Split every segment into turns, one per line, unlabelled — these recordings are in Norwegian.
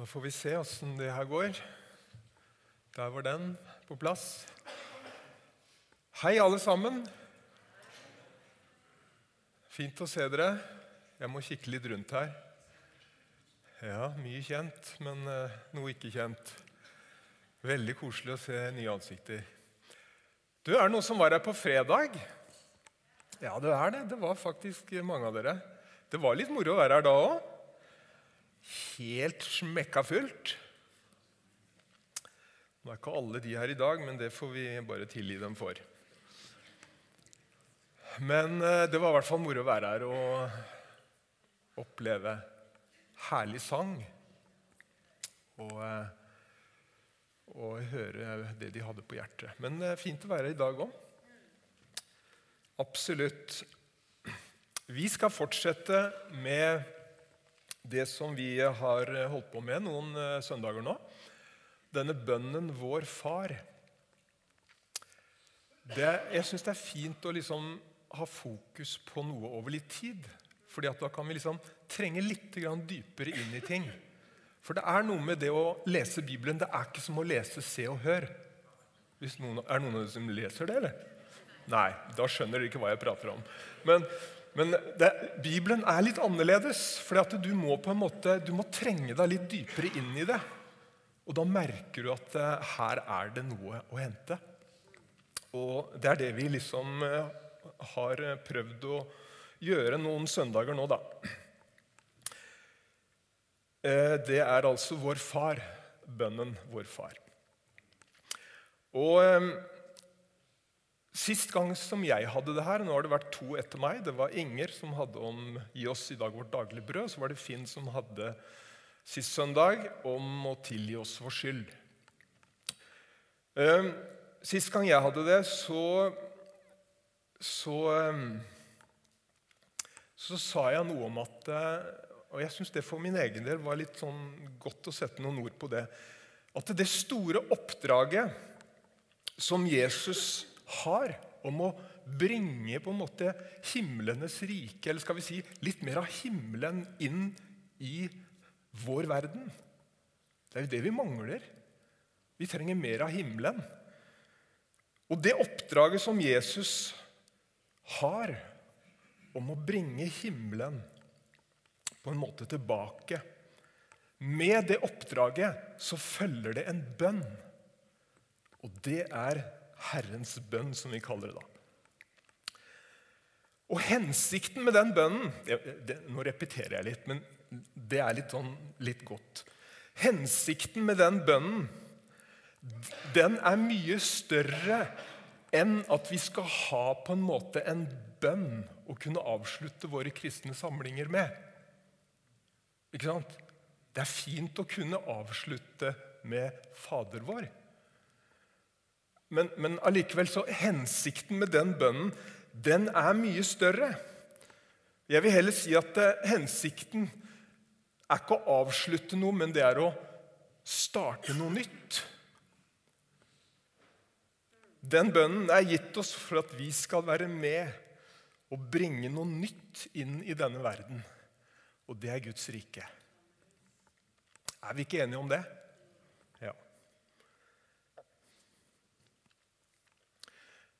Da får vi se åssen det her går. Der var den på plass. Hei, alle sammen. Fint å se dere. Jeg må kikke litt rundt her. Ja, mye kjent, men eh, noe ikke kjent. Veldig koselig å se nye ansikter. Du, Er det noen som var her på fredag? Ja, det er det. Det var faktisk mange av dere. Det var litt moro å være her da òg. Helt smekka fullt. Nå er ikke alle de her i dag, men det får vi bare tilgi dem for. Men eh, det var i hvert fall moro å være her og oppleve herlig sang. Og, eh, og høre det de hadde på hjertet. Men er fint å være her i dag òg. Absolutt. Vi skal fortsette med det som vi har holdt på med noen eh, søndager nå. Denne bønnen 'Vår Far'. Det, jeg syns det er fint å liksom ha fokus på noe over litt tid. fordi da kan vi liksom trenge litt dypere inn i ting. For det er noe med det å lese Bibelen. Det er ikke som å lese Se og Hør. Noen, er det noen av dere som leser det, eller? Nei, da skjønner dere ikke hva jeg prater om. Men, men det, Bibelen er litt annerledes. For du må på en måte, du må trenge deg litt dypere inn i det. Og da merker du at uh, her er det noe å hente. Og det er det vi liksom uh, har prøvd å gjøre noen søndager nå, da. Uh, det er altså vår far, bønnen vår far. Og Sist gang som jeg hadde det her, nå har det vært to etter meg Det var Inger som hadde om 'Gi oss i dag vårt daglige brød'. Så var det Finn som hadde sist søndag om å tilgi oss vår skyld. Ehm, sist gang jeg hadde det, så så, ehm, så sa jeg noe om at eh, Og jeg syns det for min egen del var litt sånn godt å sette noen ord på det. At det store oppdraget som Jesus har om å bringe på en måte himlenes rike, eller skal vi si litt mer av himmelen, inn i vår verden. Det er jo det vi mangler. Vi trenger mer av himmelen. Og det oppdraget som Jesus har om å bringe himmelen på en måte tilbake Med det oppdraget så følger det en bønn. Og det er Herrens bønn, som vi kaller det da. Og hensikten med den bønnen det, Nå repeterer jeg litt, men det er litt, sånn, litt godt. Hensikten med den bønnen den er mye større enn at vi skal ha på en måte en bønn å kunne avslutte våre kristne samlinger med. Ikke sant? Det er fint å kunne avslutte med Fader vår. Men, men allikevel så hensikten med den bønnen den er mye større. Jeg vil heller si at eh, hensikten er ikke å avslutte noe, men det er å starte noe nytt. Den bønnen er gitt oss for at vi skal være med og bringe noe nytt inn i denne verden. Og det er Guds rike. Er vi ikke enige om det?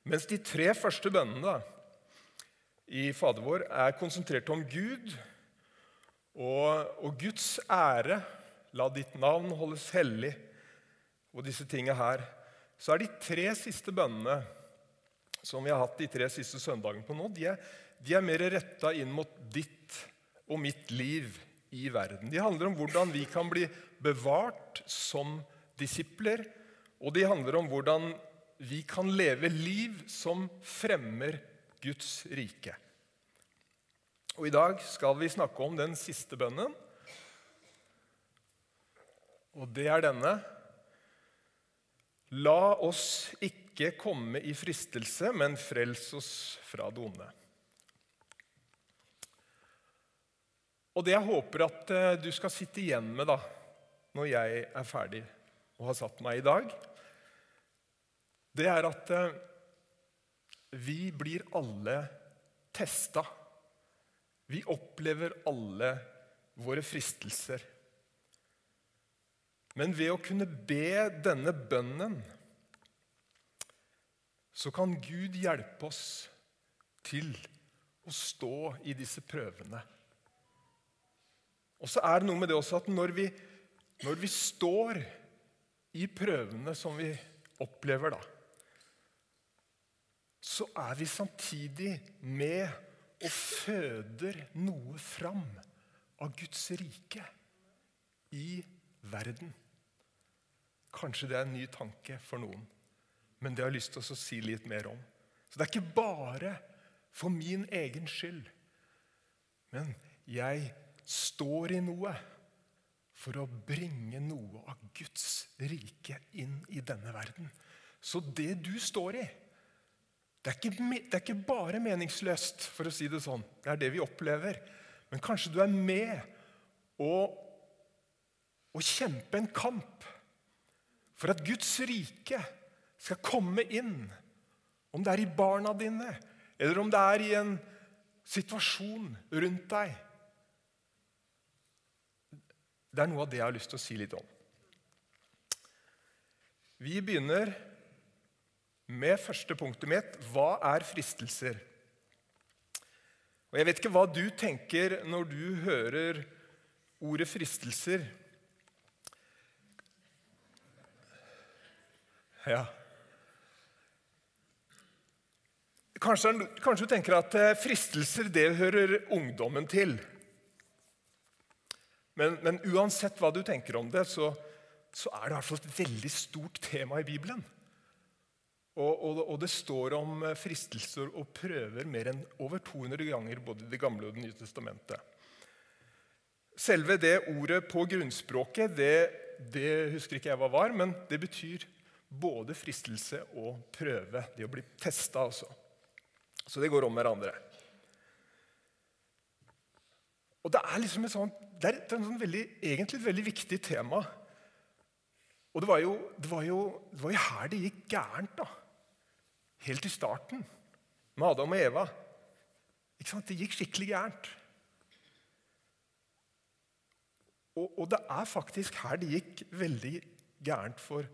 Mens de tre første bønnene i Fader vår er konsentrert om Gud og, og, Guds ære, la ditt navn holdes hellig, og disse tingene her, så er de tre siste bønnene som vi har hatt de tre siste søndagene på nå, de er, de er mer retta inn mot ditt og mitt liv i verden. De handler om hvordan vi kan bli bevart som disipler, og de handler om hvordan vi kan leve liv som fremmer Guds rike. Og I dag skal vi snakke om den siste bønnen. Og det er denne. La oss ikke komme i fristelse, men frels oss fra det onde. Og det jeg håper at eh, du skal sitte igjen med da, når jeg er ferdig og har satt meg i dag, det er at eh, vi blir alle testa vi opplever alle våre fristelser. Men ved å kunne be denne bønnen så kan Gud hjelpe oss til å stå i disse prøvene. Og så er det noe med det også at når vi, når vi står i prøvene som vi opplever, da, så er vi samtidig med og føder noe fram av Guds rike i verden. Kanskje det er en ny tanke for noen, men det har jeg lyst til å si litt mer om. Så det er ikke bare for min egen skyld, men jeg står i noe for å bringe noe av Guds rike inn i denne verden. Så det du står i, det er, ikke, det er, ikke, bare meningsløst, for å si det sånn. Det er det vi opplever. Men kanskje du er med å, å kjempe en kamp for at Guds rike skal komme inn. Om det er i barna dine, eller om det er i en situasjon rundt deg. Det er noe av det jeg har lyst til å si litt om. Vi begynner med første punktet mitt hva er fristelser? Og Jeg vet ikke hva du tenker når du hører ordet fristelser. Ja. Kanskje, kanskje, du tenker at eh, fristelser det hører ungdommen til. Men, men uansett hva du tenker om det, så, så er det i hvert fall et veldig stort tema i Bibelen. Og, og, og, det står om eh, fristelser og prøver mer enn over 200 ganger både i Det gamle og Det nye testamentet. Selve det ordet på grunnspråket det, det husker ikke jeg hva var, men det betyr både fristelse og prøve. Det å bli testa, altså. Så det går om hverandre. Og Det er liksom et sånt, det er et sånt veldig, egentlig et veldig viktig tema. Og det var, jo, det, var jo, det var jo her det gikk gærent. da. Helt i starten, med Adam og Eva. Ikke sant? Det gikk skikkelig gærent. Og, og det er faktisk her det gikk veldig gærent for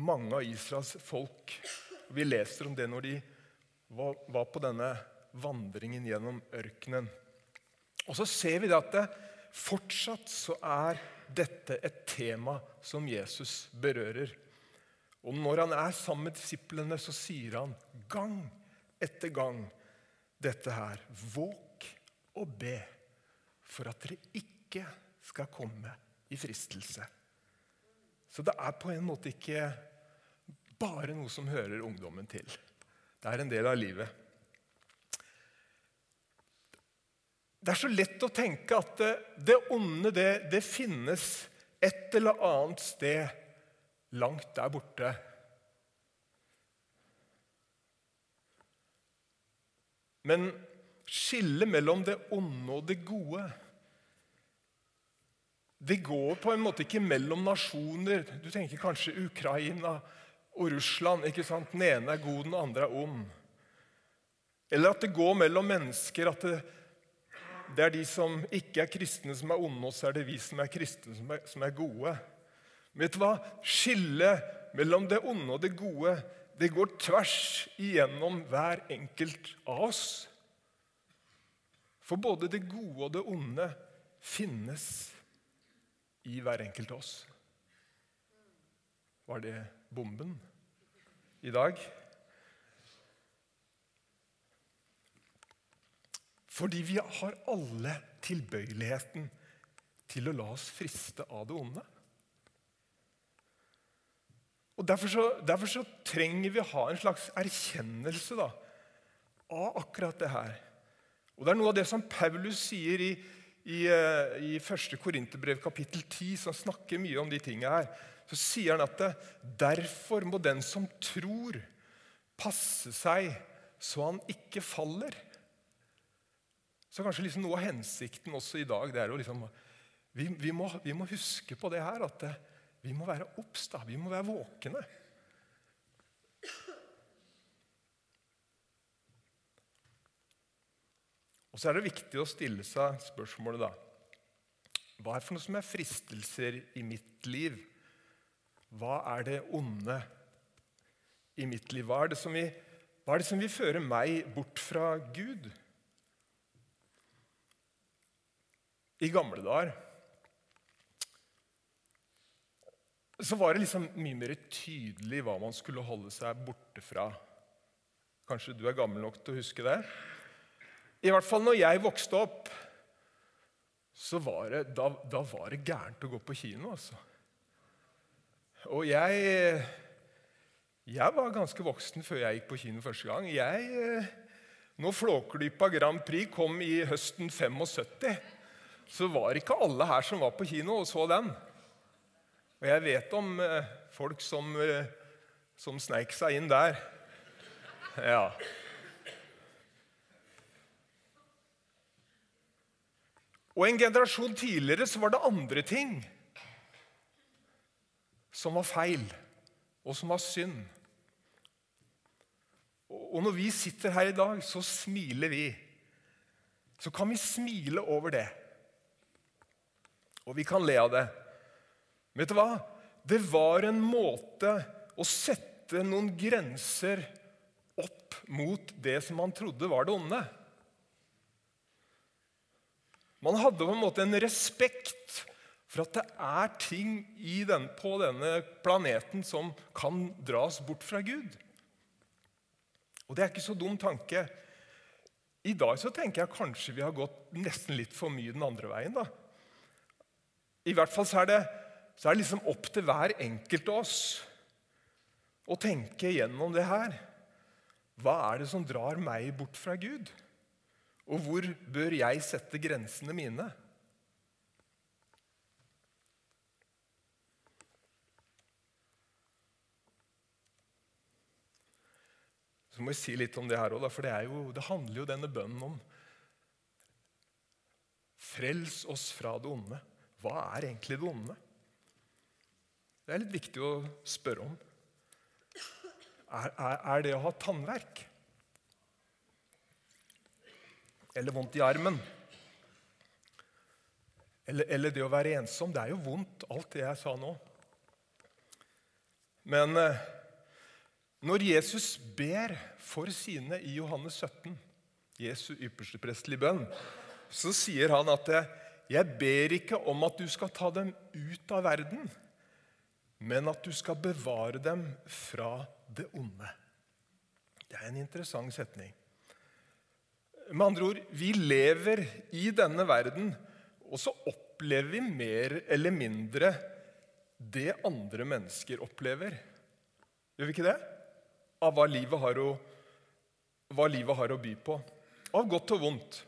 mange av Israels folk. Vi leser om det når de var, var på denne vandringen gjennom ørkenen. Og så ser vi at det, fortsatt så er dette et tema som Jesus berører. Og når han er sammen med disiplene, så sier han gang etter gang dette her. Våk og be for at dere ikke skal komme i fristelse. Så det er på en måte ikke bare noe som hører ungdommen til. Det er en del av livet. Det er så lett å tenke at det, det onde det, det, finnes et eller annet sted langt der borte. Men skillet mellom det onde og det gode Det går på en måte ikke mellom nasjoner. Du tenker kanskje Ukraina og Russland. ikke sant? Den ene er god, den andre er ond. Eller at det går mellom mennesker. At det, det er de som ikke er kristne, som er onde, og så er det vi som er kristne, som er, som er gode. Vet du hva? Skillet mellom det onde og det gode det går tvers igjennom hver enkelt av oss. For både det gode og det onde finnes i hver enkelt av oss. Var det bomben i dag? Fordi vi har alle tilbøyeligheten til å la oss friste av det onde. Og Derfor så, derfor så trenger vi å ha en slags erkjennelse da, av akkurat det her. Og Det er noe av det som Paulus sier i, i, eh, i 1. Korinterbrev kapittel 10, som snakker mye om de tingene her. Så sier han at det, derfor må den som tror, passe seg så han ikke faller. Så kanskje liksom noe av hensikten også i dag det er å liksom, vi, vi, må, vi må huske på det her. at det, vi må være obs, vi må være våkne. Og så er det viktig å stille seg spørsmålet da Hva er for noe som er fristelser i mitt liv Hva er det onde i mitt liv? Hva er det som vil, hva er det som vil føre meg bort fra Gud? I gamle dager så var det liksom mye mer tydelig hva man skulle holde seg borte fra. Kanskje du er gammel nok til å huske det? I hvert fall når jeg vokste opp, så var det, da, da var det gærent å gå på kino. altså. Og jeg Jeg var ganske voksen før jeg gikk på kino første gang. Jeg, når Flåklypa Grand Prix kom i høsten 75, så var ikke alle her som var på kino og så den. Og jeg vet om eh, folk som, eh, som sneik seg inn der. Ja. Og en generasjon tidligere så var det andre ting som var feil, og som var synd. Og når vi sitter her i dag, så smiler vi. Så kan vi smile over det. Og vi kan le av det. Vet du hva? Det var en måte å sette noen grenser opp mot det som man trodde var det onde. Man hadde på en måte en respekt for at det er ting den, på denne planeten som kan dras bort fra Gud. Og det er ikke så dum tanke. I dag så tenker jeg kanskje vi har gått nesten litt for mye den andre veien. da. I hvert fall så er det så er det liksom opp til hver enkelt av oss å tenke gjennom det her. Hva er det som drar meg bort fra Gud? Og hvor bør jeg sette grensene mine? Så må jeg si litt om det her òg, for det, jo, det handler jo denne bønnen om. Frels oss fra det onde. Hva er egentlig det onde? Det er litt viktig å spørre om. Er, er, er det å ha tannverk? Eller vondt i armen? Eller, eller, det å være ensom? Det er jo vondt, alt det jeg sa nå. Men eh, når Jesus ber for sine i Johannes 17, Jesu ypperste prestelige bønn, så sier han at 'Jeg ber ikke om at du skal ta dem ut av verden', men at du skal bevare dem fra det onde. Det er en interessant setning. Med andre ord, vi lever i denne verden, og så opplever vi mer eller mindre det andre mennesker opplever. Gjør vi ikke det? Av hva livet har å, livet har å by på. Av godt og vondt.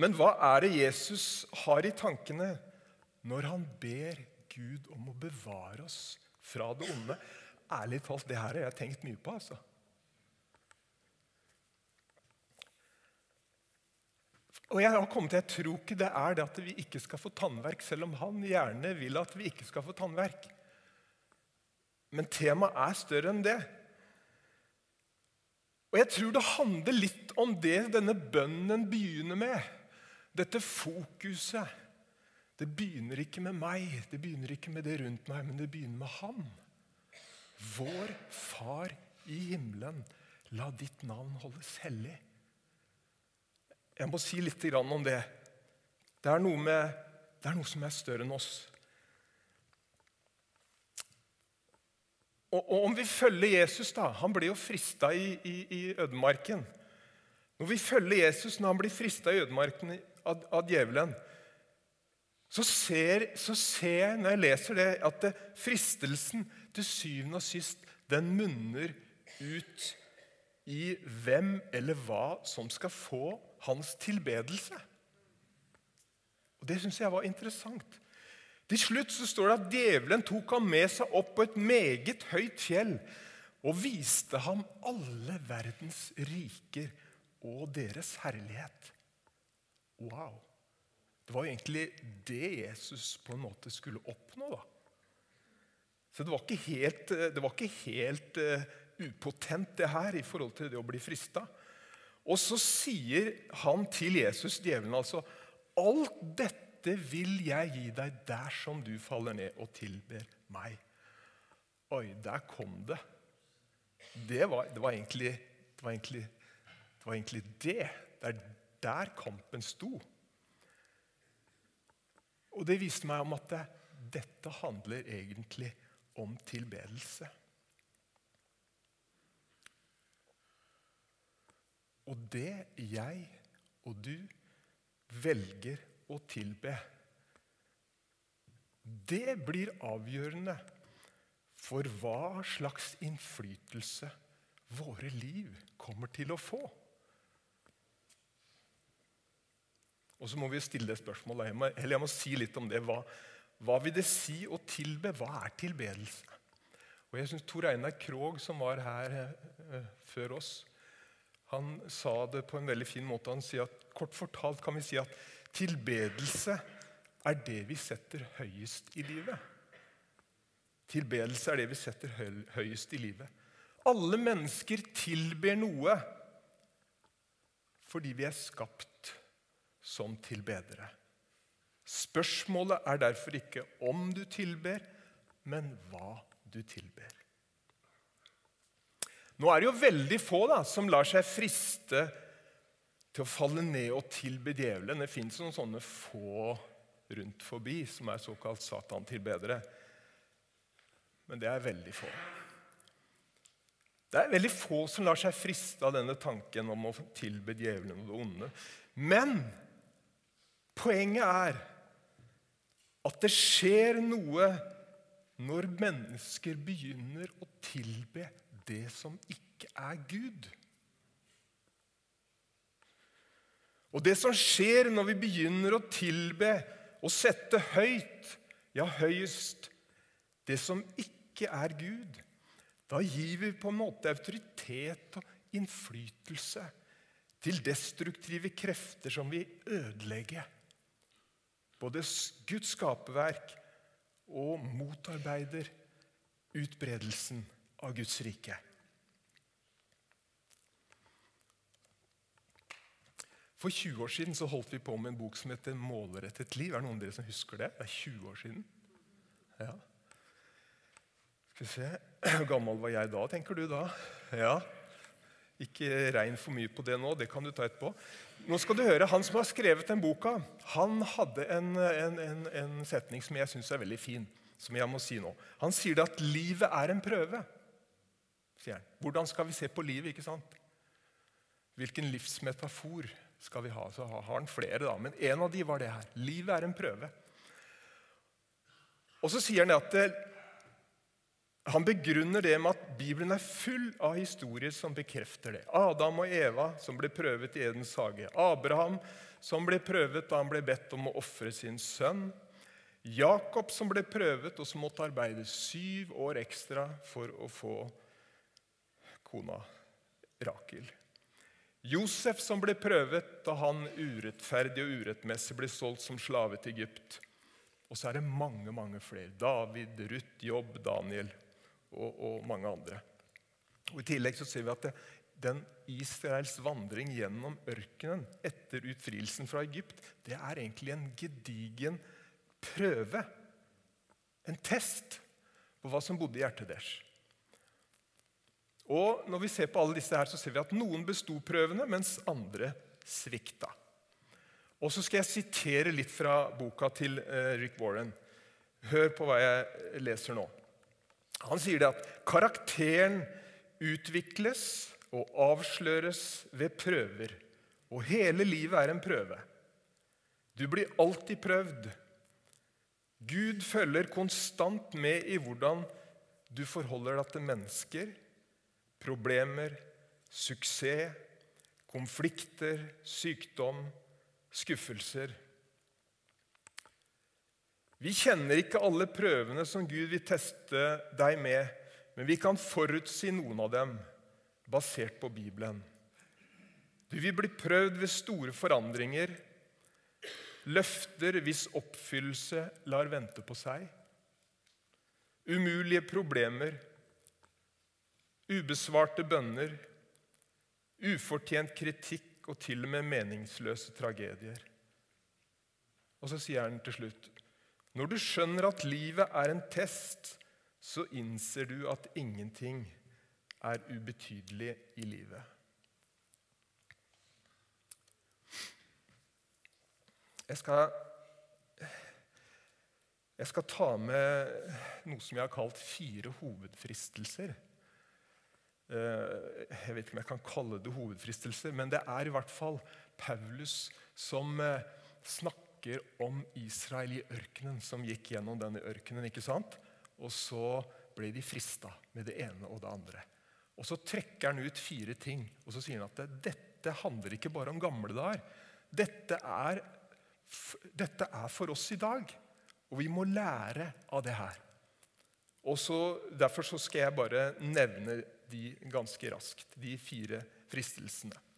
Men hva er det Jesus har i tankene når han ber Gud om å bevare oss fra det onde. Ærlig talt, det her har jeg tenkt mye på. altså. Og Jeg har kommet til, jeg tror ikke det er det at vi ikke skal få tannverk, selv om han gjerne vil at vi ikke skal få tannverk. Men temaet er større enn det. Og jeg tror det handler litt om det denne bønnen begynner med. Dette fokuset det begynner ikke med meg, det begynner ikke med det rundt meg, men det begynner med Han. Vår Far i himmelen, la ditt navn holdes hellig. Jeg må si litt om det. Det er med, det er noe som er større enn oss. Og, og, om vi følger Jesus da, Han ble jo frista i, i, i, ødemarken. Når vi følger Jesus når han blir frista i ødemarken av, av djevelen, så ser, så ser, jeg når jeg leser det, at det, fristelsen til syvende og sist den munner ut i hvem eller hva som skal få hans tilbedelse. Og Det syns jeg var interessant. Til slutt så står det at djevelen tok ham med seg opp på et meget høyt fjell og viste ham alle verdens riker og deres herlighet. Wow! Det var jo egentlig det Jesus på en måte skulle oppnå. da. Så det var ikke helt, det var ikke helt uh, upotent, det her, i forhold til det å bli frista. Og så sier han til Jesus, djevelen, altså Alt dette vil jeg gi deg dersom du faller ned og tilber meg. Oi, der kom det. Det var, det var, egentlig, det var egentlig, det var egentlig det. Det er der kampen sto. Og det viste meg om at det, dette handler egentlig om tilbedelse. Og det jeg og du velger å tilbe, det blir avgjørende for hva slags innflytelse våre liv kommer til å få. Og så må vi stille det spørsmålet, jeg må, eller jeg må si litt om det. Hva, hva vil det si å tilbe? Hva er tilbedelse? Og jeg synes Tor Einar Krog, som var her eh, før oss, han sa det på en veldig fin måte. Han sier at Kort fortalt kan vi si at tilbedelse er det vi setter høyest i livet. Tilbedelse er det vi setter høyest i livet. Alle mennesker tilber noe fordi vi er skapt som tilbedere. Spørsmålet er derfor ikke om du tilber, men hva du tilber. Nå er det jo veldig få da, som lar seg friste til å falle ned og tilbe djevelen. Det fins noen sånne få rundt forbi som er såkalt Satan-tilbedere. Men det er veldig få. Det er veldig få som lar seg friste av denne tanken om å tilbe djevelen og det onde. Men poenget er at det skjer noe når mennesker begynner å tilbe det som ikke er Gud. Og det som skjer når vi begynner å tilbe og sette høyt, ja, høyest, det som ikke er Gud, da gir vi på en måte autoritet og innflytelse til destruktive krefter som vil ødelegge både Guds skaperverk og motarbeider utbredelsen av Guds rike. For 20 år siden så holdt vi på med en bok som heter 'Målrettet liv'. Er det noen av dere som husker det? Det er 20 år siden. Ja. Skal vi se Hvor gammel var jeg da, tenker du da? Ja. Ikke regn for mye på det nå. Det kan du ta etterpå. Nå skal du høre, Han som har skrevet den boka, han hadde en, en, en, en setning som jeg syns er veldig fin. Som jeg må si nå. Han sier det at livet er en prøve. sier han. Hvordan skal vi se på livet? ikke sant? Hvilken livsmetafor skal vi ha. Så har han flere, da. Men en av de var det her. Livet er en prøve. Og så sier han at han begrunner det med at Bibelen er full av historier som bekrefter det. Adam og Eva som ble prøvet i Edens hage. Abraham som ble prøvet da han ble bedt om å ofre sin sønn. Jakob som ble prøvet og som måtte arbeide syv år ekstra for å få kona Rakel. Josef som ble prøvet da han urettferdig og urettmessig ble solgt som slave til Egypt. Og så er det mange mange flere. David, Ruth, Jobb, Daniel og, og mange andre. Og I tillegg så ser vi at det, den Israels vandring gjennom ørkenen etter utfrielsen fra Egypt, det er egentlig en gedigen prøve. En test på hva som bodde i hjertet deres. Og når vi ser på alle disse her, så ser vi at noen besto prøvene, mens andre svikta. Og så skal jeg sitere litt fra boka til eh, Rick Warren. Hør på hva jeg leser nå. Han sier det at karakteren utvikles og avsløres ved prøver. Og hele livet er en prøve. Du blir alltid prøvd. Gud følger konstant med i hvordan du forholder deg til mennesker, problemer, suksess, konflikter, sykdom, skuffelser. Vi kjenner ikke alle prøvene som Gud vil teste deg med, men vi kan forutsi noen av dem basert på Bibelen. Du vil bli prøvd ved store forandringer, løfter hvis oppfyllelse lar vente på seg, umulige problemer, ubesvarte bønner, ufortjent kritikk og til og med meningsløse tragedier. Og så sier han til slutt Når du skjønner at livet er en test, så innser du at ingenting er ubetydelig i livet. Jeg skal, jeg skal ta med noe som jeg har kalt fire hovedfristelser. Eh, jeg vet ikke om jeg kan kalle det hovedfristelser, men det er i hvert fall Paulus som eh, snakker om Israel i ørkenen, som gikk gjennom denne ørkenen. ikke sant? Og så ble de frista med det ene og det andre. Og Så trekker han ut fire ting, og så sier han at dette handler ikke bare om gamle dager. Dette er, dette er for oss i dag, og vi må lære av det her. Og så, Derfor så skal jeg bare nevne de ganske raskt, de fire fristelsene.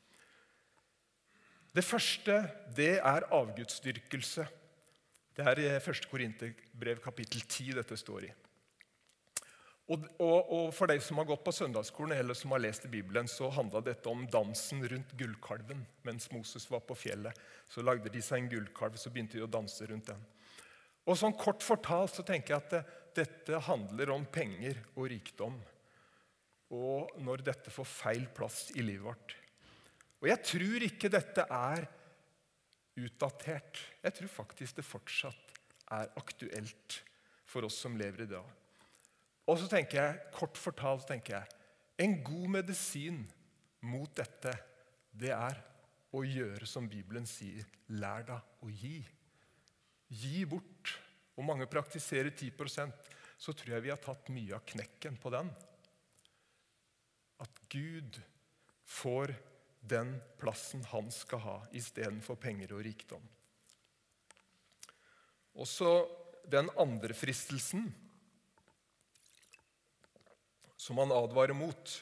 Det første det er avgudsdyrkelse. Det er i 1. Korinterbrev kapittel 10 dette står i. Og, og, og, For deg som har gått på søndagsskolen eller som har lest i Bibelen, så handla dette om dansen rundt gullkalven. Mens Moses var på fjellet, så lagde de seg en gullkalv så begynte de å danse rundt den. Og sånn Kort fortalt så tenker jeg at det, dette handler om penger og rikdom. Og når dette får feil plass i livet vårt. Og jeg tror ikke dette er utdatert. Jeg tror faktisk det fortsatt er aktuelt for oss som lever i dag. Og så tenker jeg, Kort fortalt tenker jeg, en god medisin mot dette, det er å gjøre som Bibelen sier. Lær deg å gi. Gi bort. Og mange praktiserer 10% så tror jeg vi har tatt mye av knekken på den. At Gud får den plassen han skal ha, istedenfor penger og rikdom. Også den andre fristelsen som han advarer mot,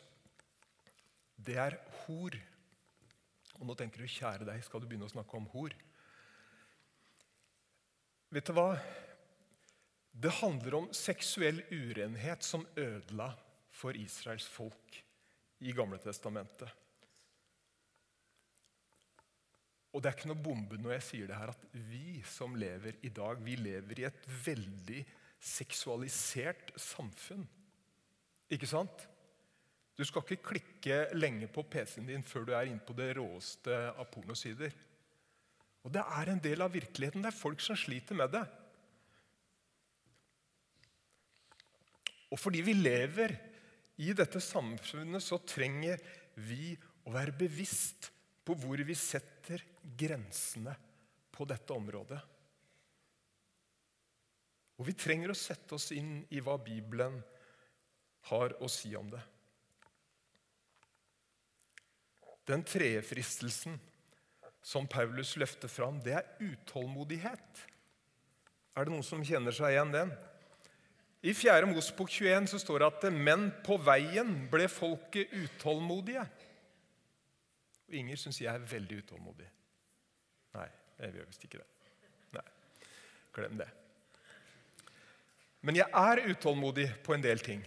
det er hor. Og nå tenker du, kjære deg, skal du begynne å snakke om hor? Vet du hva? Det handler om seksuell urenhet som ødela for Israels folk i Gamle Testamentet. Og det er ikke noe bombe når jeg sier det her, at vi som lever i dag, vi lever i et veldig seksualisert samfunn. Ikke sant? Du skal ikke klikke lenge på PC-en din før du er inne på det råeste av pornosider. Og det er en del av virkeligheten. Det er folk som sliter med det. Og fordi vi lever i dette samfunnet, så trenger vi å være bevisst på hvor vi setter grensene på dette området. Og vi trenger å sette oss inn i hva Bibelen har å si om det. Den tredje fristelsen som Paulus løfter fram, det er utålmodighet. Er det noen som kjenner seg igjen den? I 4. Mosbok 21 så står det at men på veien ble folket utålmodige. Og Inger syns jeg er veldig utålmodig. Nei, jeg gjør visst ikke det. Nei, glem det. Men jeg er utålmodig på en del ting.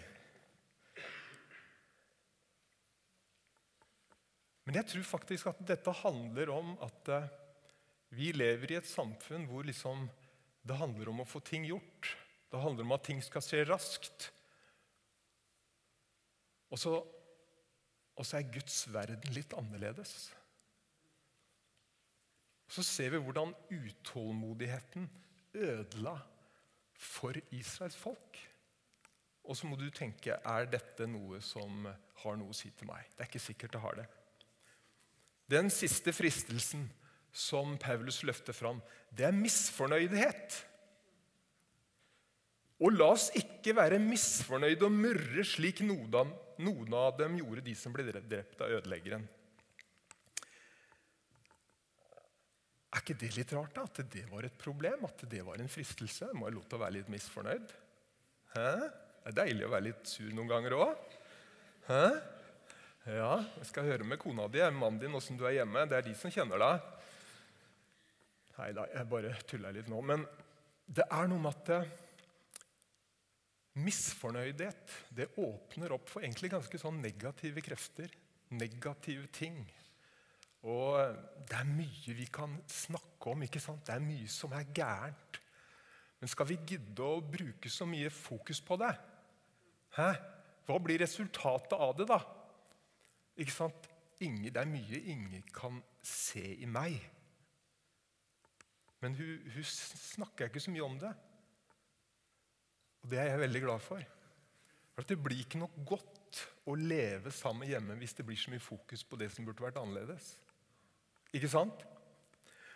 Men jeg tror faktisk at dette handler om at eh, vi lever i et samfunn hvor liksom det handler om å få ting gjort. Det handler om at ting skal skje raskt. Og så, og så er Guds verden litt annerledes. Så ser vi hvordan utålmodigheten ødela for Israels folk. Og så må du tenke er dette noe som har noe å si til meg. Det er ikke sikkert det har det. Den siste fristelsen som Paulus løfter fram, det er misfornøydhet. Og la oss ikke være misfornøyde og murre slik noen av dem gjorde, de som ble drept av ødeleggeren. Er ikke det litt rart, da? At det var et problem? At det var en fristelse? Må jeg lov til å være litt misfornøyd? Hæ? Det er deilig å være litt sur noen ganger òg. Ja, jeg skal høre med kona di mannen din åssen du er hjemme. Det er de som kjenner deg. Nei da, jeg bare tuller litt nå. Men det er noe med at eh, misfornøydhet det åpner opp for egentlig ganske sånn negative krefter. Negative ting. Og det er mye vi kan snakke om. ikke sant? Det er mye som er gærent. Men skal vi gidde å bruke så mye fokus på det? Hæ? Hva blir resultatet av det, da? Ikke sant? Inge, det er mye ingen kan se i meg. Men hun, hun snakker ikke så mye om det. Og det er jeg veldig glad for. For Det blir ikke noe godt å leve sammen hjemme hvis det blir så mye fokus på det som burde vært annerledes. Ikke sant?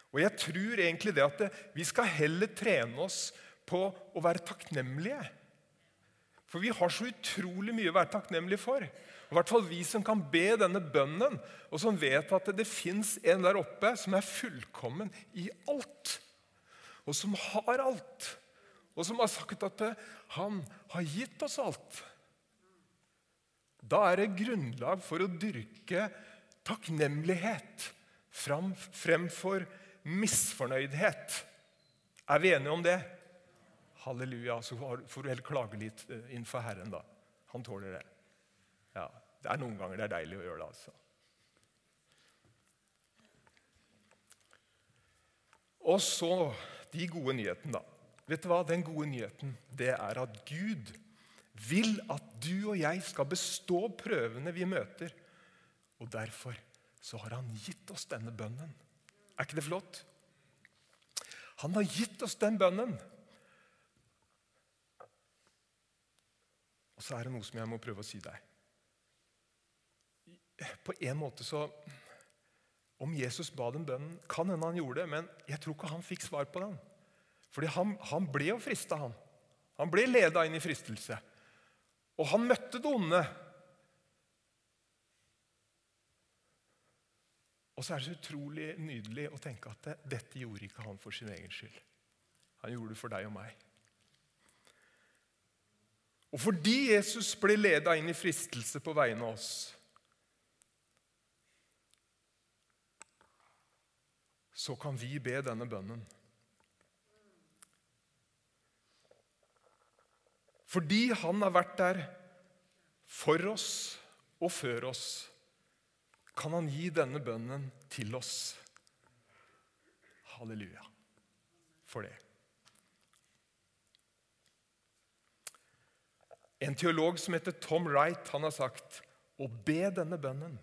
Og jeg tror egentlig det at vi skal heller trene oss på å være takknemlige. For vi har så utrolig mye å være takknemlige for. I hvert fall vi som kan be denne bønnen, og som vet at det fins en der oppe som er fullkommen i alt. Og som har alt. Og som har sagt at han har gitt oss alt. Da er det grunnlag for å dyrke takknemlighet fremfor misfornøydhet. Er vi enige om det? Halleluja. Så får du heller klage litt eh, innenfor Herren, da. Han tåler det. Ja, Det er noen ganger det er deilig å gjøre det, altså. Og så de gode nyhetene, da. Vet du hva? Den gode nyheten det er at Gud vil at du og jeg skal bestå prøvene vi møter. Og derfor så har han gitt oss denne bønnen. Er ikke det flott? Han har gitt oss den bønnen. Og så er det noe som jeg må prøve å si deg. På en måte så Om Jesus ba den bønnen Kan hende han gjorde det, men jeg tror ikke han fikk svar på den. Fordi han, han ble jo frista, han. Han ble leda inn i fristelse. Og han møtte det onde. Og så er det så utrolig nydelig å tenke at det, dette gjorde ikke han for sin egen skyld. Han gjorde det for deg og meg. Og fordi Jesus ble leda inn i fristelse på vegne av oss, så kan vi be denne bønnen. Fordi han har vært der for oss og før oss kan han gi denne bønnen til oss. Halleluja for det. En teolog som heter Tom Wright, han har sagt å be denne bønnen,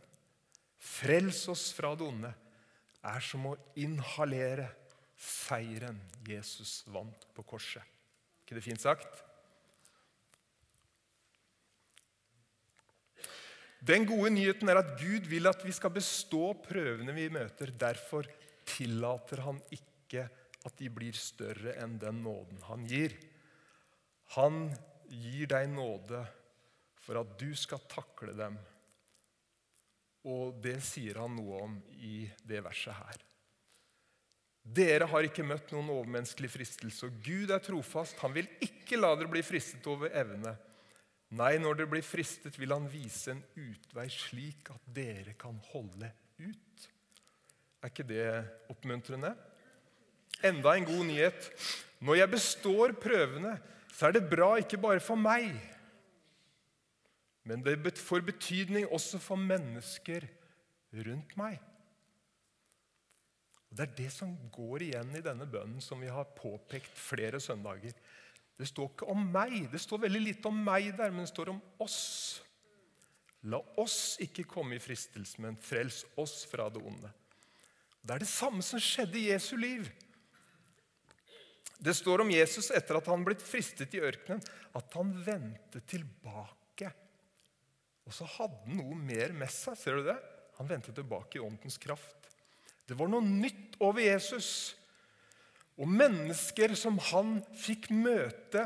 frels oss fra det onde, er som å inhalere seieren Jesus vant på korset. ikke det fint sagt? Den gode nyheten er at Gud vil at vi skal bestå prøvene vi møter. Derfor tillater han ikke at de blir større enn den nåden han gir. Han gir deg nåde for at du skal takle dem. Og det sier han noe om i det verset her. Dere har ikke møtt noen overmenneskelig fristelse, og Gud er trofast. Han vil ikke la dere bli fristet over evne. Nei, når dere blir fristet, vil han vise en utvei slik at dere kan holde ut. Er ikke det oppmuntrende? Enda en god nyhet. Når jeg består prøvene, så er det bra ikke bare for meg, men det får betydning også for mennesker rundt meg. Og Det er det som går igjen i denne bønnen som vi har påpekt flere søndager. Det står ikke om meg. Det står veldig lite om meg der, men det står om oss. La oss ikke komme i fristelse, men frels oss fra det onde. Det er det samme som skjedde i Jesu liv. Det står om Jesus etter at han blitt fristet i ørkenen, at han vendte tilbake. Og så hadde han noe mer med seg. Ser du det? Han vendte tilbake i åndens kraft. Det var noe nytt over Jesus. Og mennesker som han fikk møte,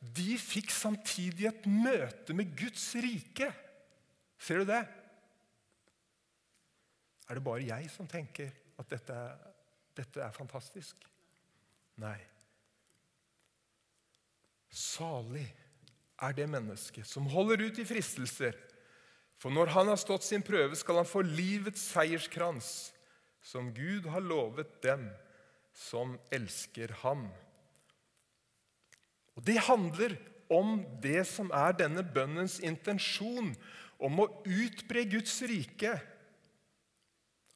de fikk samtidig et møte med Guds rike. Ser du det? Er det bare jeg som tenker at dette, dette er fantastisk? Nei. Salig er det mennesket som holder ut i fristelser. For når han har stått sin prøve, skal han få livets seierskrans, som Gud har lovet dem som elsker ham. Og Det handler om det som er denne bønnens intensjon, om å utbre Guds rike.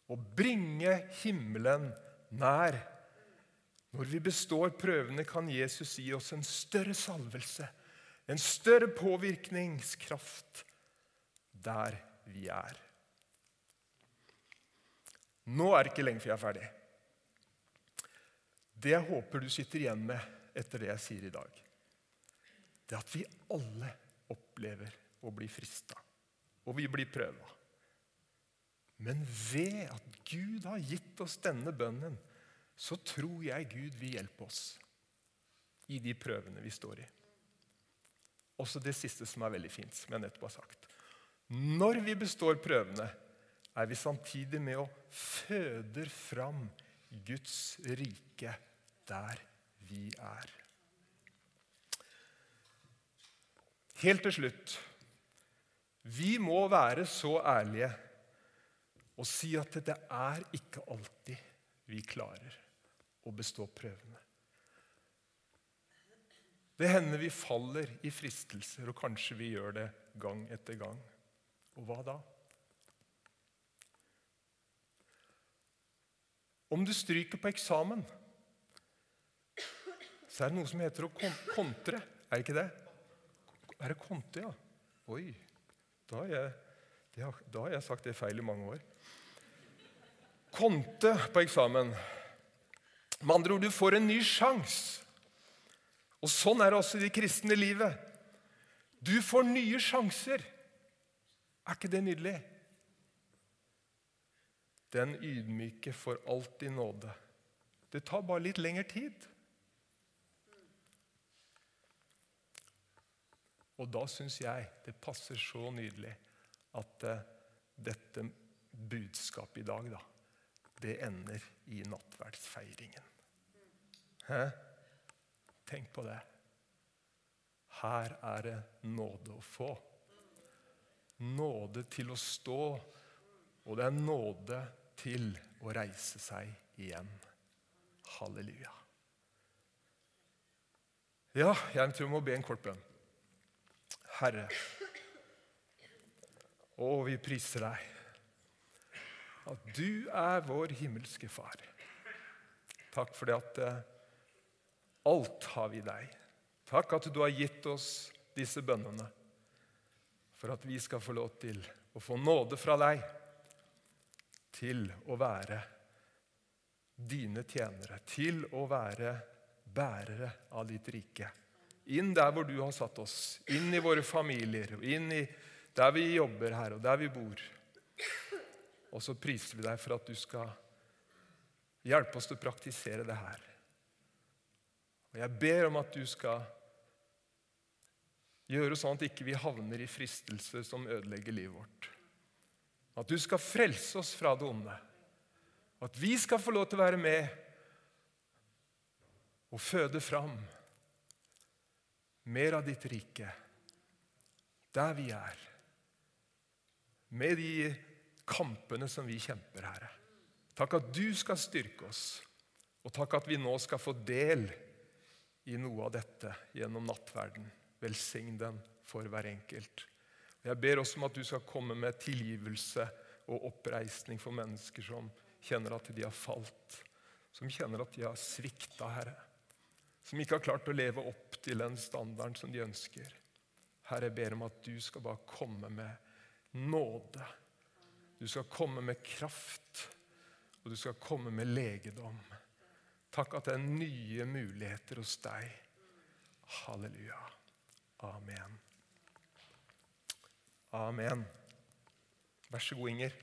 og bringe himmelen nær. Når vi består prøvene, kan Jesus gi oss en større salvelse, en større påvirkningskraft der vi er. Nå er det ikke lenge før jeg er ferdig. Det jeg håper du sitter igjen med etter det jeg sier i dag, det er at vi alle opplever å bli frista, og vi blir prøva. Men ved at Gud har gitt oss denne bønnen, så tror jeg Gud vil hjelpe oss i de prøvene vi står i. Også det siste som er veldig fint, som jeg nettopp har sagt. Når vi består prøvene, er vi samtidig med å føder fram Guds rike der vi er. Helt til slutt Vi må være så ærlige og si at det er ikke alltid vi klarer å bestå prøvene. Det hender vi faller i fristelser, og kanskje vi gjør det gang etter gang. Og hva da? Om du stryker på eksamen, så er det noe som heter å kontre. Er det ikke det? Er det konte, ja? Oi, da har, jeg, da har jeg sagt det feil i mange år. Konte på eksamen. Med andre ord, du får en ny sjanse. Og sånn er det også i det kristne livet. Du får nye sjanser. Er ikke det nydelig? Den ydmyke får alltid nåde. Det tar bare litt lengre tid. Og da syns jeg det passer så nydelig at uh, dette budskapet i dag, da, det ender i nattverdsfeiringen. Hæ? Tenk på det. Her er det nåde å få. Nåde til å stå, og det er nåde til å reise seg igjen. Halleluja. Ja, jeg tror jeg må be en kort bønn. Herre, å, vi priser deg. At du er vår himmelske Far. Takk for det at eh, alt har vi deg. Takk at du har gitt oss disse bønnene for at vi skal få lov til å få nåde fra deg til å være dine tjenere, til å være bærere av ditt rike. Inn der hvor du har satt oss, inn i våre familier, inn i der vi jobber her, og der vi bor. Og så priser vi deg for at du skal hjelpe oss til å praktisere det her. Og Jeg ber om at du skal gjøre sånn at ikke vi havner i fristelser som ødelegger livet vårt. At du skal frelse oss fra det onde. At vi skal få lov til å være med og føde fram mer av ditt rike der vi er. Med de kampene som vi kjemper, Herre. Takk at du skal styrke oss, og takk at vi nå skal få del i noe av dette gjennom nattverden. Velsign den for hver enkelt. Jeg ber også om at du skal komme med tilgivelse og oppreisning for mennesker som kjenner at de har falt, som kjenner at de har svikta, Herre. Som ikke har klart å leve opp til den standarden som de ønsker. Herre, jeg ber om at du skal bare komme med nåde. Du skal komme med kraft, og du skal komme med legedom. Takk at det er nye muligheter hos deg. Halleluja. Amen. Amen. Vær så god, Inger.